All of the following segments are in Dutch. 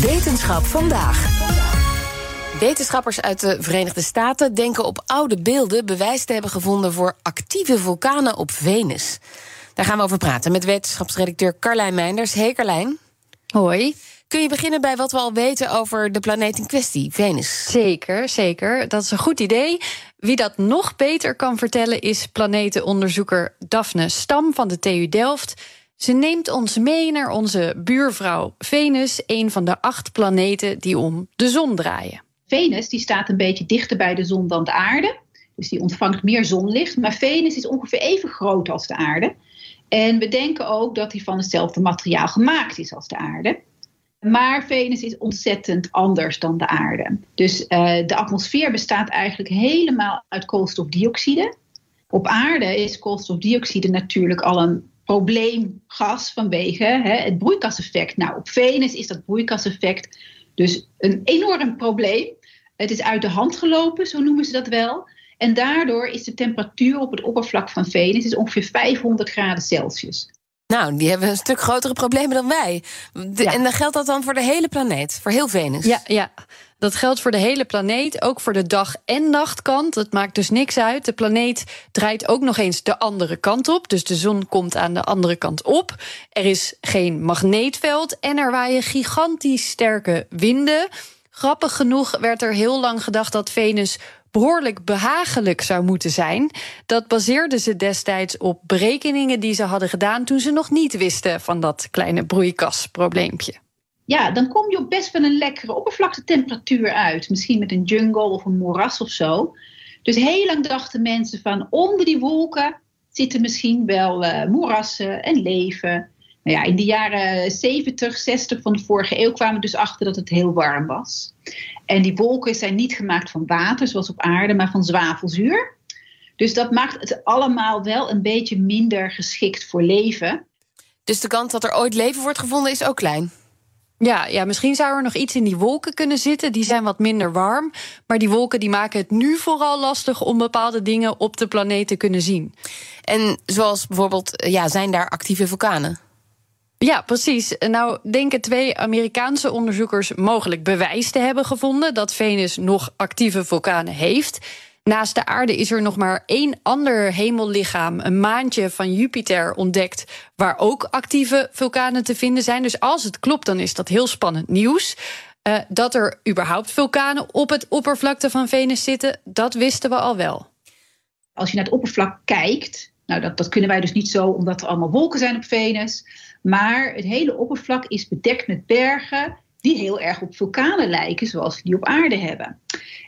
Wetenschap vandaag. Wetenschappers uit de Verenigde Staten denken op oude beelden bewijs te hebben gevonden voor actieve vulkanen op Venus. Daar gaan we over praten met wetenschapsredacteur Carlijn Meinders. Hey Carlijn. Hoi. Kun je beginnen bij wat we al weten over de planeet in kwestie, Venus? Zeker, zeker. Dat is een goed idee. Wie dat nog beter kan vertellen is planetenonderzoeker Daphne Stam van de TU Delft. Ze neemt ons mee naar onze buurvrouw Venus, een van de acht planeten die om de zon draaien. Venus die staat een beetje dichter bij de zon dan de aarde. Dus die ontvangt meer zonlicht. Maar Venus is ongeveer even groot als de aarde. En we denken ook dat hij van hetzelfde materiaal gemaakt is als de aarde. Maar Venus is ontzettend anders dan de aarde. Dus uh, de atmosfeer bestaat eigenlijk helemaal uit koolstofdioxide. Op aarde is koolstofdioxide natuurlijk al een probleemgas vanwege hè, het broeikaseffect. Nou, op Venus is dat broeikaseffect dus een enorm probleem. Het is uit de hand gelopen, zo noemen ze dat wel. En daardoor is de temperatuur op het oppervlak van Venus is ongeveer 500 graden Celsius. Nou, die hebben een stuk grotere problemen dan wij. En dan geldt dat dan voor de hele planeet, voor heel Venus? Ja, ja, dat geldt voor de hele planeet, ook voor de dag- en nachtkant. Dat maakt dus niks uit. De planeet draait ook nog eens de andere kant op. Dus de zon komt aan de andere kant op. Er is geen magneetveld en er waaien gigantisch sterke winden. Grappig genoeg werd er heel lang gedacht dat Venus behoorlijk behagelijk zou moeten zijn. Dat baseerden ze destijds op berekeningen die ze hadden gedaan toen ze nog niet wisten van dat kleine broeikasprobleempje. Ja, dan kom je op best wel een lekkere oppervlaktetemperatuur uit. Misschien met een jungle of een moeras of zo. Dus heel lang dachten mensen van onder die wolken zitten misschien wel uh, moerassen en leven. Nou ja, in de jaren 70, 60 van de vorige eeuw kwamen we dus achter dat het heel warm was. En die wolken zijn niet gemaakt van water, zoals op aarde, maar van zwavelzuur. Dus dat maakt het allemaal wel een beetje minder geschikt voor leven. Dus de kans dat er ooit leven wordt gevonden is ook klein? Ja, ja, misschien zou er nog iets in die wolken kunnen zitten. Die zijn wat minder warm. Maar die wolken die maken het nu vooral lastig om bepaalde dingen op de planeet te kunnen zien. En zoals bijvoorbeeld, ja, zijn daar actieve vulkanen? Ja, precies. Nou denken twee Amerikaanse onderzoekers mogelijk bewijs te hebben gevonden dat Venus nog actieve vulkanen heeft. Naast de aarde is er nog maar één ander hemellichaam, een maantje van Jupiter, ontdekt. waar ook actieve vulkanen te vinden zijn. Dus als het klopt, dan is dat heel spannend nieuws. Uh, dat er überhaupt vulkanen op het oppervlakte van Venus zitten, dat wisten we al wel. Als je naar het oppervlak kijkt, nou dat, dat kunnen wij dus niet zo omdat er allemaal wolken zijn op Venus. Maar het hele oppervlak is bedekt met bergen die heel erg op vulkanen lijken, zoals we die op aarde hebben.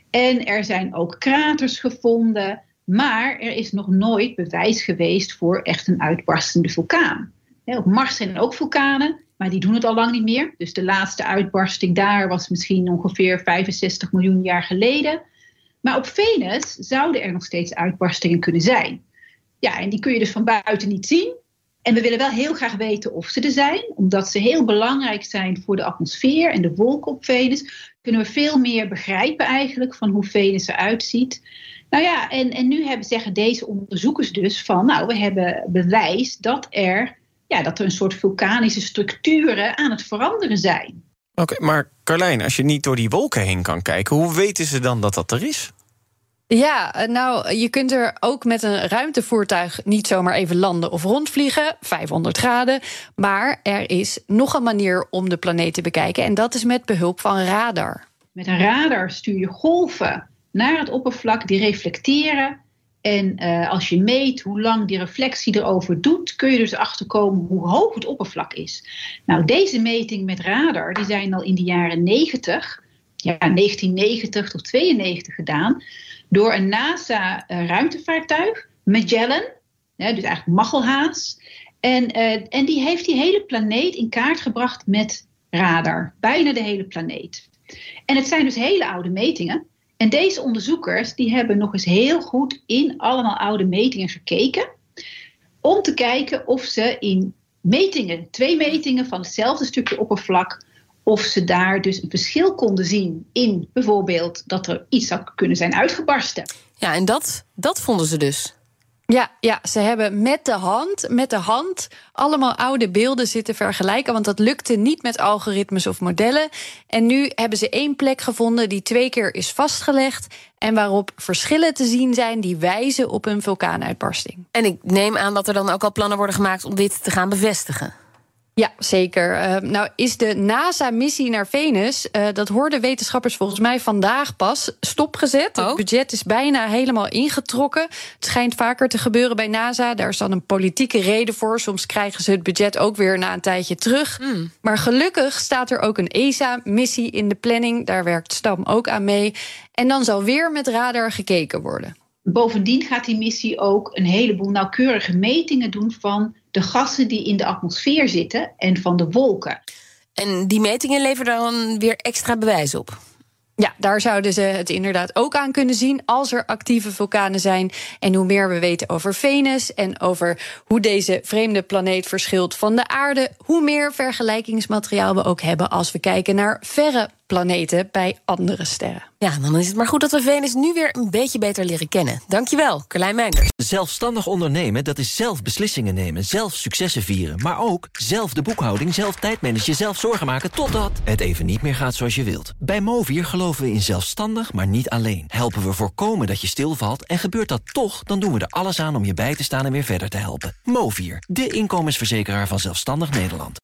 En er zijn ook kraters gevonden, maar er is nog nooit bewijs geweest voor echt een uitbarstende vulkaan. Op Mars zijn ook vulkanen, maar die doen het al lang niet meer. Dus de laatste uitbarsting daar was misschien ongeveer 65 miljoen jaar geleden. Maar op Venus zouden er nog steeds uitbarstingen kunnen zijn. Ja, en die kun je dus van buiten niet zien. En we willen wel heel graag weten of ze er zijn, omdat ze heel belangrijk zijn voor de atmosfeer en de wolken op Venus. Kunnen we veel meer begrijpen eigenlijk van hoe Venus eruit ziet. Nou ja, en, en nu hebben, zeggen deze onderzoekers dus van, nou, we hebben bewijs dat er, ja, dat er een soort vulkanische structuren aan het veranderen zijn. Oké, maar Carlijn, als je niet door die wolken heen kan kijken, hoe weten ze dan dat dat er is? Ja, eh, nou, je kunt er ook met een ruimtevoertuig niet zomaar even landen of rondvliegen, 500 graden. Maar er is nog een manier om de planeet te bekijken en dat is met behulp van radar. Met een radar stuur je golven naar het oppervlak die reflecteren. En uh, als je meet hoe lang die reflectie erover doet, kun je dus achterkomen hoe hoog het oppervlak is. Nou, deze meting met radar die zijn al in de jaren 90, ja, 1990 tot 92 gedaan door een NASA-ruimtevaartuig, Magellan, hè, dus eigenlijk Machelhaas. En, uh, en die heeft die hele planeet in kaart gebracht met radar, bijna de hele planeet. En het zijn dus hele oude metingen. En deze onderzoekers die hebben nog eens heel goed in allemaal oude metingen gekeken. Om te kijken of ze in metingen, twee metingen van hetzelfde stukje oppervlak, of ze daar dus een verschil konden zien in bijvoorbeeld dat er iets zou kunnen zijn uitgebarsten. Ja, en dat, dat vonden ze dus. Ja, ja, ze hebben met de hand, met de hand allemaal oude beelden zitten vergelijken. Want dat lukte niet met algoritmes of modellen. En nu hebben ze één plek gevonden die twee keer is vastgelegd. En waarop verschillen te zien zijn die wijzen op een vulkaanuitbarsting. En ik neem aan dat er dan ook al plannen worden gemaakt om dit te gaan bevestigen. Ja, zeker. Uh, nou is de NASA-missie naar Venus, uh, dat hoorden wetenschappers volgens mij vandaag pas, stopgezet. Oh. Het budget is bijna helemaal ingetrokken. Het schijnt vaker te gebeuren bij NASA. Daar is dan een politieke reden voor. Soms krijgen ze het budget ook weer na een tijdje terug. Mm. Maar gelukkig staat er ook een ESA-missie in de planning. Daar werkt Stam ook aan mee. En dan zal weer met radar gekeken worden. Bovendien gaat die missie ook een heleboel nauwkeurige metingen doen van de gassen die in de atmosfeer zitten en van de wolken. En die metingen leveren dan weer extra bewijs op? Ja, daar zouden ze het inderdaad ook aan kunnen zien als er actieve vulkanen zijn. En hoe meer we weten over Venus en over hoe deze vreemde planeet verschilt van de aarde, hoe meer vergelijkingsmateriaal we ook hebben als we kijken naar verre planeten bij andere sterren. Ja, dan is het maar goed dat we Venus nu weer een beetje beter leren kennen. Dankjewel, Carlijn Meinders. Zelfstandig ondernemen, dat is zelf beslissingen nemen, zelf successen vieren... maar ook zelf de boekhouding, zelf tijdmanagen, zelf zorgen maken... totdat het even niet meer gaat zoals je wilt. Bij Movier geloven we in zelfstandig, maar niet alleen. Helpen we voorkomen dat je stilvalt en gebeurt dat toch... dan doen we er alles aan om je bij te staan en weer verder te helpen. Movier, de inkomensverzekeraar van Zelfstandig Nederland.